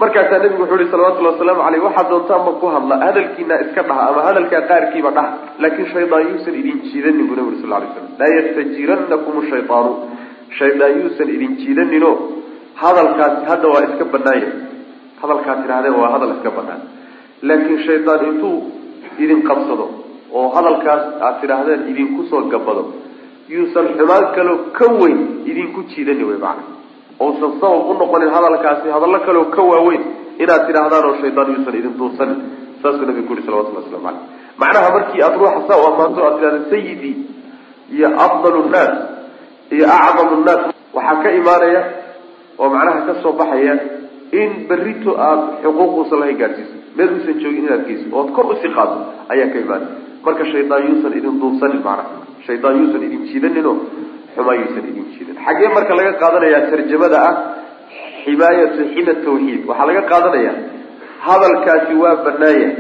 markaasaa nabigu wuxuu yihi salawatullhi wasalaamu caleyh waxaad doontaanba ku hadla hadalkiina iska dhaha ama hadalkaa qaarkiiba dhaha laakiin shaydaan yuusan idin jiidanin buu nabi uri sal lay slam laa yastajiranakum shaydaanu shaydaan yuusan idin jiidanino hadalkaasi hadda waa iska banaanya hadalkaad tidhahdeen waa hadal iska banaan laakiin shaydaan intuu idin qabsado oo hadalkaas aad tidhaahdeen idinku soo gabado yuusan xumaan kaloo ka weyn idinku jiidani wey macana ousan sabab u noqonin hadalkaasi hadallo kaloo ka waaweyn inaad tidhaahdaan oo shaydaan yuusan idin duursanin saasuu nabigu ku yuri salawatullah waslamu caleyh macnaha markii aada ruuxa saa u ammaanto aad tidhahda sayidii iyo afdalu nnaas iyo acdamu nnaas waxaa ka imaanaya oo macnaha ka soo baxaya in berrito aada xuquuq uusan lahayn gaadhsiiso meel uusan joogin inaad geyso ood kor u sii qaado ayaa ka imaanaya. Marka shaydaan yuusan idin duursanin macnaha. Shaydaan yuusan idin jiidaninoo xumaa yuusan idin jiidan xaggee marka laga qaadanayaa tarjamada ah ximaayatu xima tawxiid waxaa laga qaadanayaa hadalkaasi waa banaaya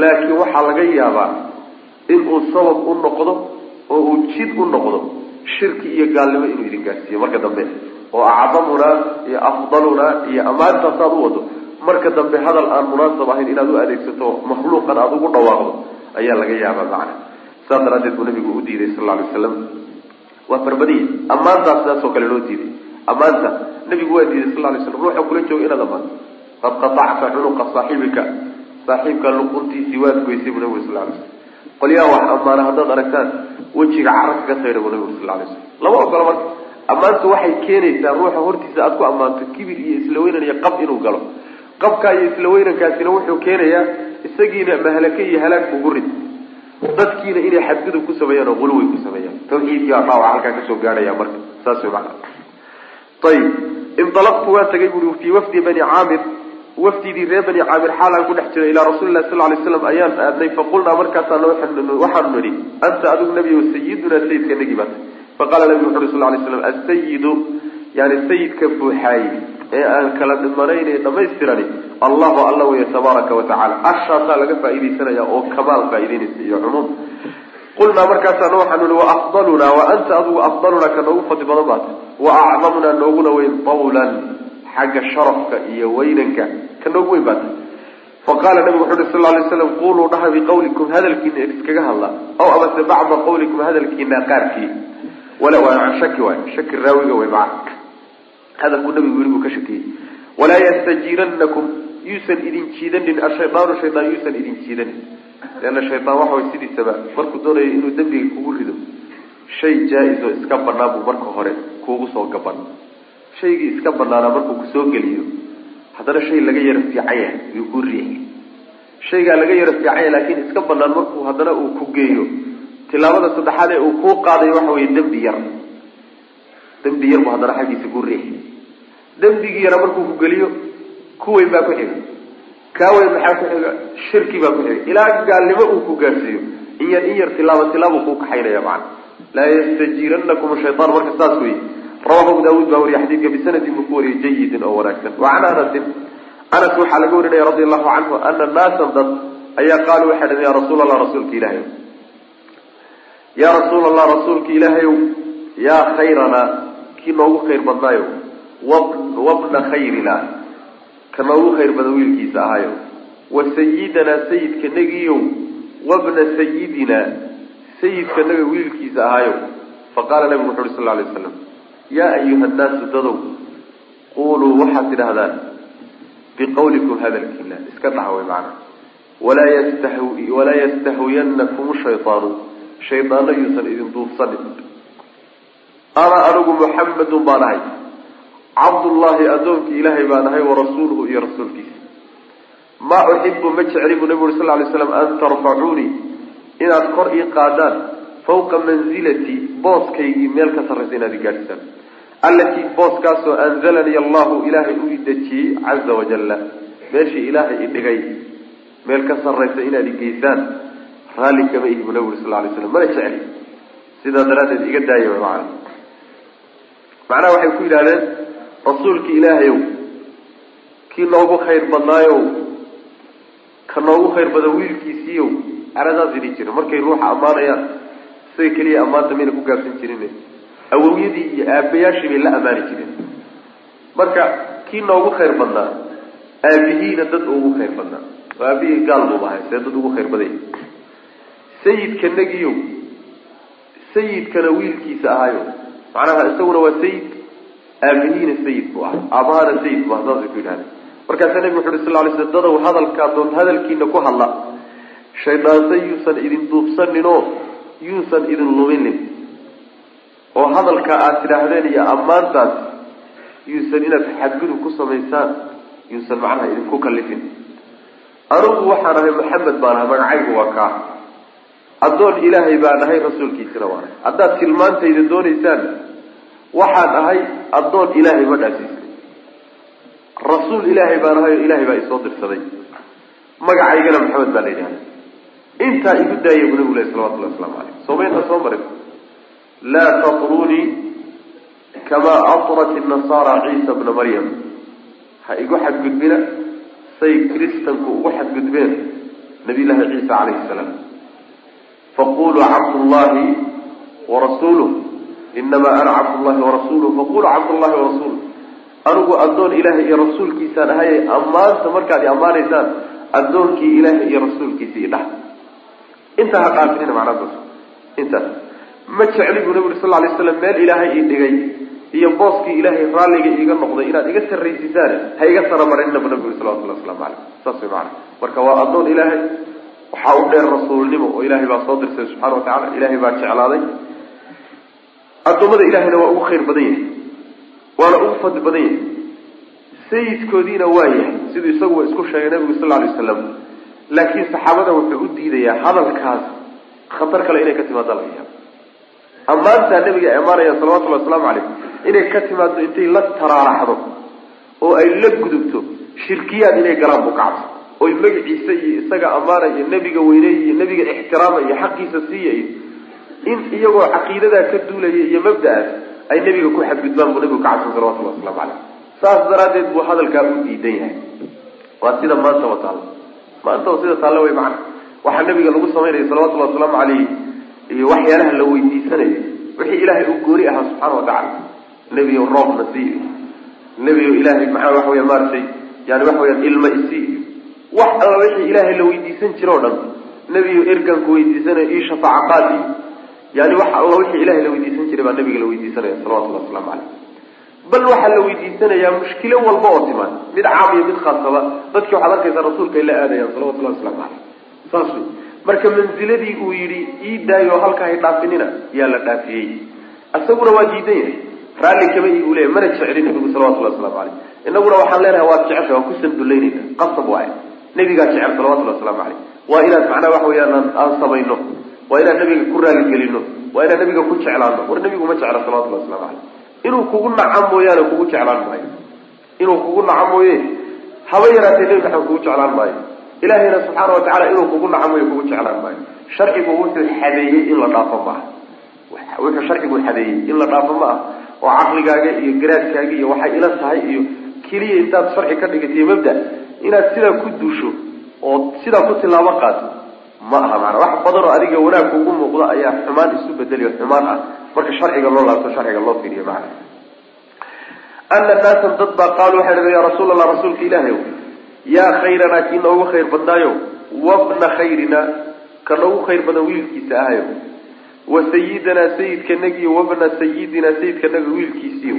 laakiin waxaa laga yaabaa inuu sabab u noqdo oo uu jid u noqdo shirki iyo gaalnimo inuu idin gaadhsiiyo marka dambe oo acdamunaa iyo afdalunaa iyo ammaantaas aad u wado marka dambe hadal aan munaasab ahayn inaad u adeegsato makhluuqan aada ugu dhawaaqdo ayaa laga yaabaa macna. Saas daraadeed buu nabigu u diiday sal alay waslam waa farbadiya ammaantaas sidaas oo kale loo diiday. Ammaanta nabigu waa diiday sal lay slam ruuxa kula jooga inaad ammaanto qad qatacta cunuqa saaxibika saaxiibka luquntiisii waad goysay buu nabigu sal lay slam qolyaha wax ammaana haddaad aragtaan wejiga carabka ka sayra buu nabigu sal lay slam lama ogola marka ammaantu waxay keenaysaa ruuxa hortiisa aad ku ammaanto kibir iyo isla weynan iyo qab inuu galo. Qabkaa iyo isla weynankaasina wuxuu keenayaa isagiina mahalake iyo halaag ugu rid dadkiina inay xadgudub ku sameeyaan oo quluwi ku sameeyaan. Tawxiidkii baa dhaawac halkaa ka soo gaadhaya marka saas macana ayib inalaqtu waan tagay bui fii wafdi bani caamir wafdidii reer bani caamir xaalaan ku dhex jiray ilaa rasuli lahi sal lay slam ayaan aadnay faqulnaa markaasaan waxaanu nidhi anta adigu nebiyo sayidunaa sayidka nagi baata faqala nabigu wuxu uri sal lay slam asayidu yani sayidka buuxaaye ee aan kala dhimanayn ee dhamaystirani allahu alla weeye tabaaraka wa tacala ashaasaa laga faaidaysanaya oo kamaal faa'idaynaysa iyo cumuum. Qulnaa markaasaana waxaanu ihi waafdalunaa wa anta adigu afdalunaa ka noogu fadli badan baata wa acdamunaa nooguna weyn tawlan xagga sharafka iyo weynanka ka noogu weyn baata faqala nabigu wuxu uhi sal lay slam quluu dhaha biqawlikum hadalkiina iskaga hadla. Aw amase bacda qawlikum hadalkiina qaarkii. Wala waa shaki waay shaki raawiga way maca hadalkuu nabigu yiri buu ka shakiyey walaa yastajiiranakum yuusan idin jiidanin ashaydaanu shaydaan yuusan idin jiidanin leanna shaydaan waxa way sidiisaba markuu doonayo inuu dembiga kugu rido shay jaa-is oo iska banaan buu marka hore kuugu soo gaban shaygii iska banaanaa markuu ku soo geliyo haddana shay laga yaro fiicanya yuu ku riixi shaygaa laga yaro fiicanya laakiin iska banaan markuu haddana uu ku geeyo tilaabada saddexaad ee uu kuu qaadayo waxa weye dembi yar dembi yar buu haddana xaggiisa ku riixi dembigii yara markuu ku geliyo ku weyn baa ku xiga. Kaa weyn maxaa ku xiga? Shirki baa ku xiga. Ilaa gaalnimo uu ku gaarsiiyo. In yar in yar tilaabo tilaabuu kuu kaxaynaya macana laa yastajiiranakum shaytaan marka saas wey rawahu abu daawuud baa wariye xadiidka bisanadin buu ku jayidin oo wanaagsan. Wa anasin. Anas waxaa laga warinaya radi allahu canhu ana naasan dad ayaa qaaluu waxay dhaheen ya rasuul allah rasuulka ilaahay yaa rasuul allah rasuulka ilaahayow yaa khayranaa kii noogu khayr badnaayo wabna khayrina. Ka noogu khayr badan wiilkiisa ahaayo. Wa sayidanaa sayidka negiyow wabna sayidina sayidka naga wiilkiisa ahaayo. Faqaala nabigu wuxu uhi sal alay waslam yaa ayuha nnaasu dadow quluu waxaad tidhahdaan biqawlikum hadalkiina iska dhaxway macana walaa yastah walaa yastahwiyanakum shaydaanu shaydaano yuusan idin duufsanin ana anigu muxamedun baan ahay cabdullaahi addoonkii ilaahay baan ahay warasuuluhu iyo rasuulkiisa. Maa uxibu ma jecli buu nabigu uri sal lay slam an tarfacuunii inaad kor ii qaadaan fawqa manzilatii booskaygii meel ka sarraysa inaad i gaadhisaan allatii booskaasoo anzalanii allahu ilaahay u idejiyey caza wajalla meeshii ilaahay idhigay meel ka sarraysa inaad i geysaan. Raalli kama ihi buu nabigu uri sal lay slam mana jecli sidaa daraaddeed iga daaya macnaha. Waxay ku yidhahdeen rasuulkii ilaahayow kii noogu khayr badnaayow ka noogu khayr badan wiilkiisiiyow aradaas idhi jira. Markay ruuxa ammaanayaan isaga keliya ammaanta mayna ku gaabsan jirin awowyadii iyo aabayaashii bay la ammaani jireen. Marka kii noogu khayr badnaa aabihiina dad ugu khayr badnaa. Oo aabihii gaal buuba ahay see dad ugu khayr badanya sayidka negiyow sayidkana wiilkiisa ahaayo macnaha isaguna waa sayid aabihiina sayid buu ah aabahana sayid bu ah saasay ku yidhahdeen markaasaa nebigu wuxu uhi sal lay sl dadow hadalkaa doon hadalkiina ku hadla shaydaanse yuusan idin duubsaninoo yuusan idin luminin. Oo hadalka aada tidhaahdeen iyo ammaantaas yuusan inaad xadgudub ku samaysaan yuusan macnaha idinku kalifin anugu waxaan ahay maxamed baan ahay magacaygu waa kaa. Addoon ilaahay baan ahay rasuulkiisina waan ahay. Haddaad tilmaantayda doonaysaan waxaan ahay addoon ilaahay ma dhaasiisay rasuul ilaahay baan ahay oo ilaahay baa isoo dirsaday. Magacaygana maxamed baa la yidhahda intaa igu daaya bu nabigu leh salawatullahi waslamu caleyh soomaynta soo marin. Laa tatrunii kamaa atrat inasaara ciisa bna maryam. Ha igu xadgudbina say kristanku ugu xadgudbeen nabiy llaahi ciisa calayhi salaam. Faquluu cabdullahi warasuuluh inamaa ana cabdullahi warasuuluh faquluu cabdullahi warasuuluh anigu addoon ilaahay iyo rasuulkiisaan ahaye ammaanta markaad i ammaanaysaan addoonkii ilaahay iyo rasuulkiisa i dhah intaa ha dhaafinina macnaadaas intaas ma jecli buu nabi uri sal lay slam meel ilaahay ii dhigay iyo booskii ilaahay raalliga iiga noqday inaad iga sarraysiisaan ha iga saramarinina bu nabi uri salawatullah waslamu caleyh saas way macana marka waa addoon ilaahay waxaa u dheer rasuulnimo oo ilaahay baa soo dirsay subxana wa tacala ilaahay baa jeclaaday addoommada ilahayna waa ugu khayr badan yahay. Waana ugu fadli badan yahay. Sayidkoodiina waa yahay. Siduu isaguba isku sheegay nabigu sal lay waslam laakiin saxaabada wuxuu u diidayaa hadalkaas. Khatar kale inay ka timaado laga yaabo ammaantaa nabiga ay ammaanayaan salawatullahi wasalaamu caleyh inay ka timaado intay la taraaraxdo oo ay la gudubto shirkiyaad inay galaan buu kacabsa oy magaciisa iyo isaga ammaanaya nebiga weyneey iyo nebiga ixtiraama iyo xaqiisa siiya iyo in iyagoo caqiidadaa ka duulaya iyo mabda-aas ay nebiga ku xadgudbaan buu nabigu ka cabsan salawatullahi waslamu caleyh. Saas daraaddeed buu hadalkaa u diidan yahay. Waa sida maanta wa taalla maanta wa sida taalle way macana waxaa nabiga lagu samaynaya salawatullahi wasalaamu caleyh iyo waxyaalaha la weydiisanayo. Wixii ilaahay u gooni ahaa subxaana wa tacala nebiyo roobna sii iyo. Nebiyo ilaahay maxaa waxa weya maaratay yani waxa weyaan ilma isii wax alla wixii ilaahay la weydiisan jiro o dhan nebiyo erganku weydiisanayo io shafaaca yani wax alla wixii ilahay la weydiisan jiray baa nabiga la weydiisanaya salawatullahi waslamu caleyh bal waxaa la weydiisanayaa mushkilo walba oo timaan mid caam iyo mid khaasaba. Dadkii waxaad arkaysaa rasuulka ay la aadayaan salawatullahi waslamu caleyh saas wey marka mansiladii uu yidhi ii daayo halkaa hay dhaafinina yaa la dhaafiyey. Isaguna waa diidan yahay. Raalli kama igu leeyahy mana jecli nabigu salawatullahi waslamu caleyh inaguna waxaan leenahay waad jecesha waan ku sandullaynayna qasab waay. Nabigaa jecel salawatullahi waslamu caleyh waa inaad macnaha waxa weyaan aan samayno waa inaan nabiga ku raaligelino waa inaan nabiga ku jeclaano war nabigu ma jecla salawatullahi waslamu caleyh inuu kugu naca mooyaane kugu jeclaan maayo. Inuu kugu naca mooye haba yaraatee nebi maxamed kugu jeclaan maayo. Ilaahayna subxaana watacala inuu kugu naca mooye kugu jeclaan maayo. Sharcigu wuxuu xadeeyey in la dhaafo maaha wuxuu sharcigu xadeeyey in la dhaafo ma ah oo caqligaaga iyo garaadkaaga iyo waxay ila tahay iyo keliya intaad sharci ka dhigatiyo mabda. Inaad sidaa ku duusho oo sidaa ku tilaabo qaato ma aha maana wax badan oo adiga wanaag kugu muuqdo ayaa xumaan isu bedeliyo xumaan ah. Marka sharciga loo laabto sharciga loo fiiriyo macana ana naasan dad baa qaalu waxay dhahen yaa rasuul allah rasuulka ilaahay yaa khayranaa kii noogu khayr badnaayo? Wabna khayrina ka noogu khayr badan wiilkiisa ahayo wa sayidanaa sayidkanagi wabna sayidinaa sayidkanaga wiilkiisiiyo.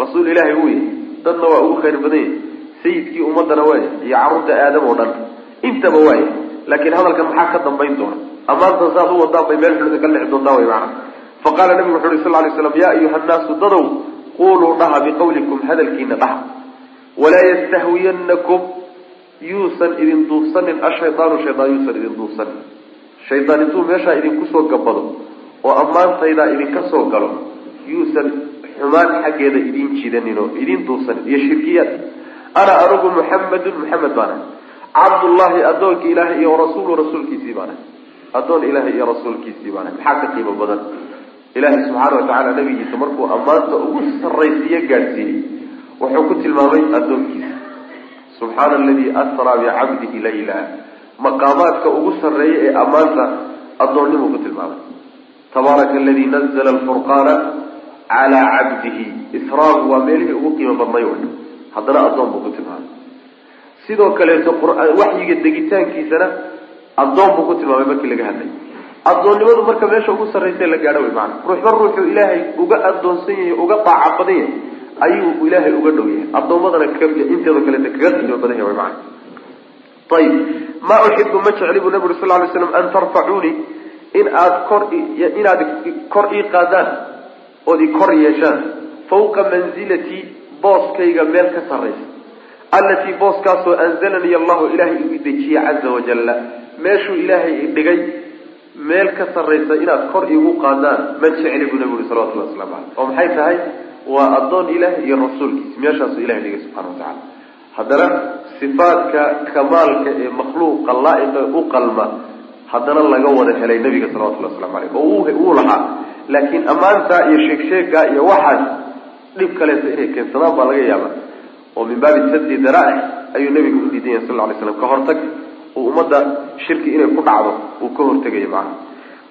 Rasuul ilaahay yahay dadna waa ugu khayr badan sayidkii ummadana waaya iyo carruurta aadam oo dhan intaba waaya laakiin hadalkan maxaa ka dambayn doona? Ammaantan saad u wadaan bay meel xulida ka lixi doontaa way macana faqaala nabigu wuxu uhi sal lay slam yaa ayuha nnaasu dadow quluu dhaha biqawlikum hadalkiina dhaha. Walaa yastahwiyanakum yuusan idin duufsanin ashaydaanu shaydaan yuusan idin duufsanin. Shaydaan intuu meeshaa idinku soo gabado oo ammaantaydaa idinka soo galo yuusan xumaan xaggeeda idin jidanin oo idin duufsanin iyo shirkiyaad. Ana anugu muxamedun muxamed baana cabdullahi adoonka ilaahay iyo rasuulu rasuulkiisii baana. Addoon ilaahay iyo rasuulkiisii baana. Maxaa ka qiimo badan? Ilaahay subxaana watacaala nabigiisa markuu ammaanta ugu sarraysiiyo gaadhsiiyey wuxuu ku tilmaamay addoonkiisa. Subxaana aladii asraa bicabdihi layla maqaamaadka ugu sarreeya ee ammaanta addoonnimuu ku tilmaamay. Tabaaraka aladii nazla alfurqaana calaa cabdihi israagu waa meelihii ugu qiimo badnay haddana addoon buu ku tilmaamay sidoo kaleeto waxyiga degitaankiisana addoon buu ku tilmaamay markii laga hadlay. Addoonnimadu marka meesha ugu sarraysa la gaadho way maana ruuxba ruuxuu ilaahay uga addoonsan yahay uga daaca badan yahay ayuu ilaahay uga dhow yahay. Addoommadana inteeda kaleeta kaga qiimo badan yahay mana ayib maa uxibu ma jecli buu nabi uri sal lay slam an tarfacuunii in aad kor inaad kor ii qaadaan ood i kor yeeshaan fawqa manzilatii booskayga meel ka sarraysa allatii booskaasoo anzalanii allahu ilaahay igu dejiyey caza wajalla meeshuu ilaahay idhigay meel ka sarraysa inaad kor iigu qaadaan ma jecli buu nabi uri salawatullah waslamu caleyh oo maxay tahay? Waa addoon ilaah iyo rasuulkiisa meeshaasuu ilahay dhigay subxana wa tacala haddana sifaadka kamaalka ee makhluuqa laa-iqa u qalma haddana laga wada helay nabiga salawatullahi waslamu caleyh oo wuu lahaa. Laakiin ammaanta iyo sheegsheega iyo waxaas dhib kaleeta inay keensadaan baa laga yaaba oo min baabi sadi daraa'ic ayuu nabigu u diidan yahay sal ly slam ka hortag uu ummadda shirki inay ku dhacdo uu ka hortegayo macana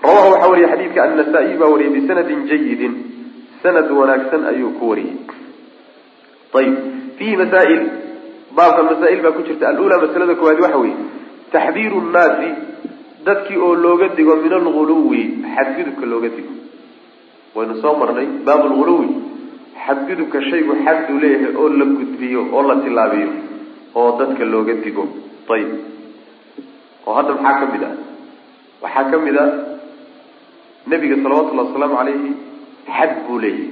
rawaha waxaa wariye xadiidka annasa-iy baa wariyay bisanadin jayidin sanad wanaagsan ayuu ku wariyey ayib fiihi masaa'il baabka masaa'il baa ku jirta. Alula masalada koowaad waxa weeye taxdiiru nnaasi dadkii oo looga digo min alguluwi xadgudubka looga digo. Waynu soo marnay baab lghuluwi xadgudubka shaygu xaduu leeyahay oo la gudbiyo oo la tilaabiyo oo dadka looga digo. Ayib oo hadda maxaa ka mid ah? Waxaa ka mid a nebiga salawatullahi wasalaamu calayhi xad buu leeyahay.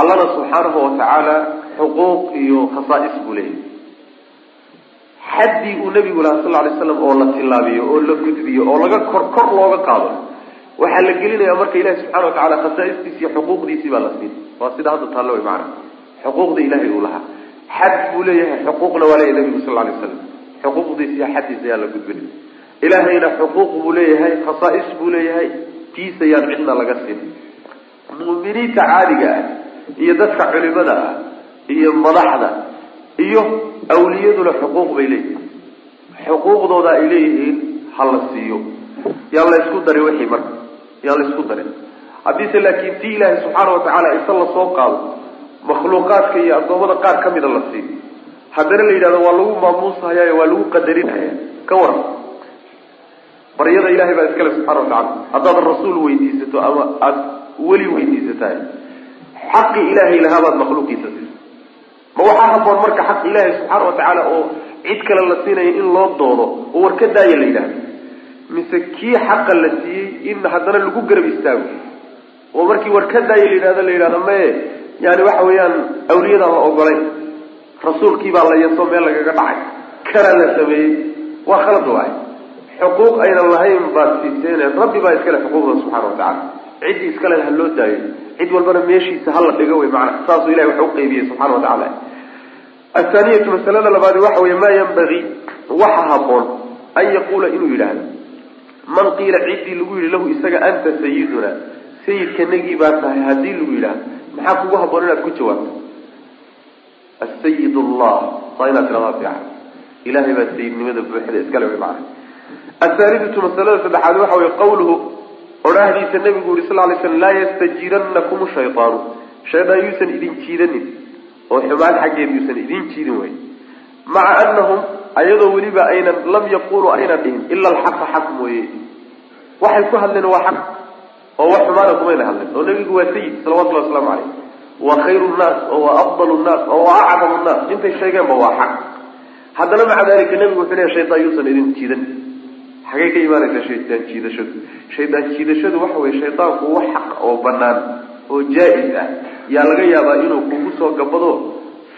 Allana subxaanahu watacaala xuquuq iyo khasaa'is buu leeyahay. Xaddii uu nebigu lahaa sal lay slam oo la tilaabiyo oo la gudbiyo oo laga kor kor looga qaado waxaa la gelinayaa marka ilahi subxana wa tacala khasaa'istiisi iyo xuquuqdiisii baa la siin. Waa sida hadda taallo way macana xuquuqda ilahay uu lahaa. Xad buu leeyahay xuquuqna waa leeyahay nebigu sal lay slam xuquuqdiisa iyo xaddiisa ayaa la gudbinay. Ilaahayna xuquuq buu leeyahay khasaa'is buu leeyahay. Tiisa yaan cidna laga siin. Mu'miniinta caadiga ah iyo dadka culimada ah iyo madaxda iyo awliyaduna xuquuq bay leeyihiin. Xuquuqdooda ay leeyihiin ha la siiyo. Yaan la isku wixii marka yaan la isku darin. Haddiise laakiin tii ilaahay subxaana wa tacaala isa la soo qaado makhluuqaadka iyo addoommada qaar ka mida la siiyo haddana la yidhahdo waa lagu maamuushayaayo waa lagu qadarinhaya ka waran baryada ilahay baa iskale subxana wa tacala haddaad rasuul weydiisato ama aada weli weydiisatahay xaqi ilaahay lahaabaad makhluuqiisa siisa ma waxaa haboon marka xaq ilaahay subxaana wa tacaala oo cid kale la siinaya in loo doodo oo war ka daaya la yidhahdo mise kii xaqa la siiyey in haddana lagu garab istaago oo markii war ka daaya la yidhahdo la yidhahdo maye yani waxa weeyaan awliyadaan la ogolayn. Rasuulkii baa la yaso meel lagaga dhacay. Kana la sameeyey. Waa khalad waay. Xuquuq aynan lahayn baad siiseen. Rabbi baa iskale xuquuqda subxana wa tacala ciddii iskale ha loo daayo cid walbana meeshiisa hala dhigo wey maana saasuu ilahi wax uqaybiyey subxana wa athaaniyatu masalada labaadi waxa weeye maa yanbagii waxa haboon an yaquula inuu yidhaahdo man qiila ciddii lagu yidhi lahu isaga anta sayiduna sayidkanagii baa tahay haddii lagu yidhaahdo maxaa kugu haboon inaad ku jawaabto? Asayid allah saa inaad tiradaa fiican. Ilahay baa sayidnimada buuxda iskale wey maana athaalidatu masalada saddexaad waxa weye qawluhu odhaahdiisa nabigu yuri sal lay slam laa yastajiiranakum shaytaanu. Shaydaan yuusan idin jiidanin oo xumaan xaggeed yuusan idin jiidin wey maca anahum ayadoo weliba aynan lam yaquluu aynan dhihin ila alxaqa xaq mooye. Waxay ku hadleen waa xaq oo wax xumaana kumayna hadleen. Oo nabigu waa sayid salawatullahi waslamu caleyh waa khayru nnaas oo waa afdalu nnaas oo waa acdamu nnaas intay sheegeenba waa xaq. Haddana maca dalika nabigu wuxuu leeya shaytaan yuusan idin jiidan. Xagay ka imaanaysaa shaydaan jiidashadu. Shaydaan jiidashadu waxa weye shaydaanku wax xaq oo banaan oo jaa-is ah. Yaa laga yaabaa inuu kugu soo gabado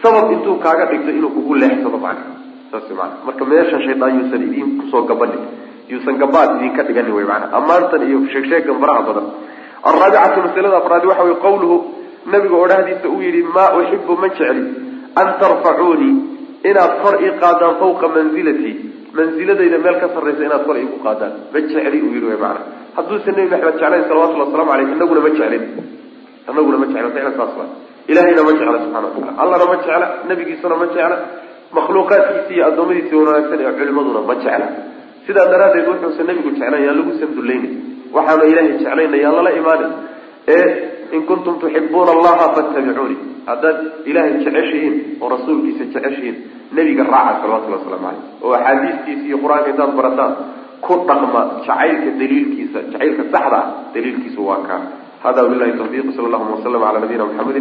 sabab intuu kaaga dhigto inuu kugu leexsado macna saas maana marka meesha shaydaan yuusan idin ku soo gabanin yuusan gabaad idinka dhiganin wey maana ammaantan iyo sheegsheegan faraha badan. Alraabicatu masalada afraadi waxa weye qawluhu nabiga odhahdiisa uu yidhi maa uxibu ma jecli an tarfacuunii inaad kor ii qaadaan fawqa manzilatii manziladayda meel ka sarraysa inaad kor iigu qaadaan. Ma jecli uu yidhi wy maana hadduusan nebi maxamed jeclayn salawatullhi waslamu aleyh inaguna ma jeclin. Inaguna ma jecla ficlan saas ilahayna ma jecla subxana wa tacala allana ma jecla nabigiisana ma jecla makhluuqaadkiisi iyo addoommadiisi wanaagsan ee culimaduna ma jecla. Sidaa daraaddeed wuxuusan nebigu jeclayn yaan lagu sandulaynin waxaanu ilaahay jeclayna yaan lala imaanin. Ee in kuntum tuxibuuna allaha fattabicuuni haddaad ilaahay jeceshihiin oo rasuulkiisa jeceshihiin nebiga raaca salawatullahi waslamu caleyh oo axaadiistiisa iyo qur'aanka intaad barataan ku dhaqma jacaylka daliilkiisa jacaylka saxda ah daliilkiisu waa kaa hada wabilahi tawfiiq sala allahuma waslama cala nabiyina muxamedi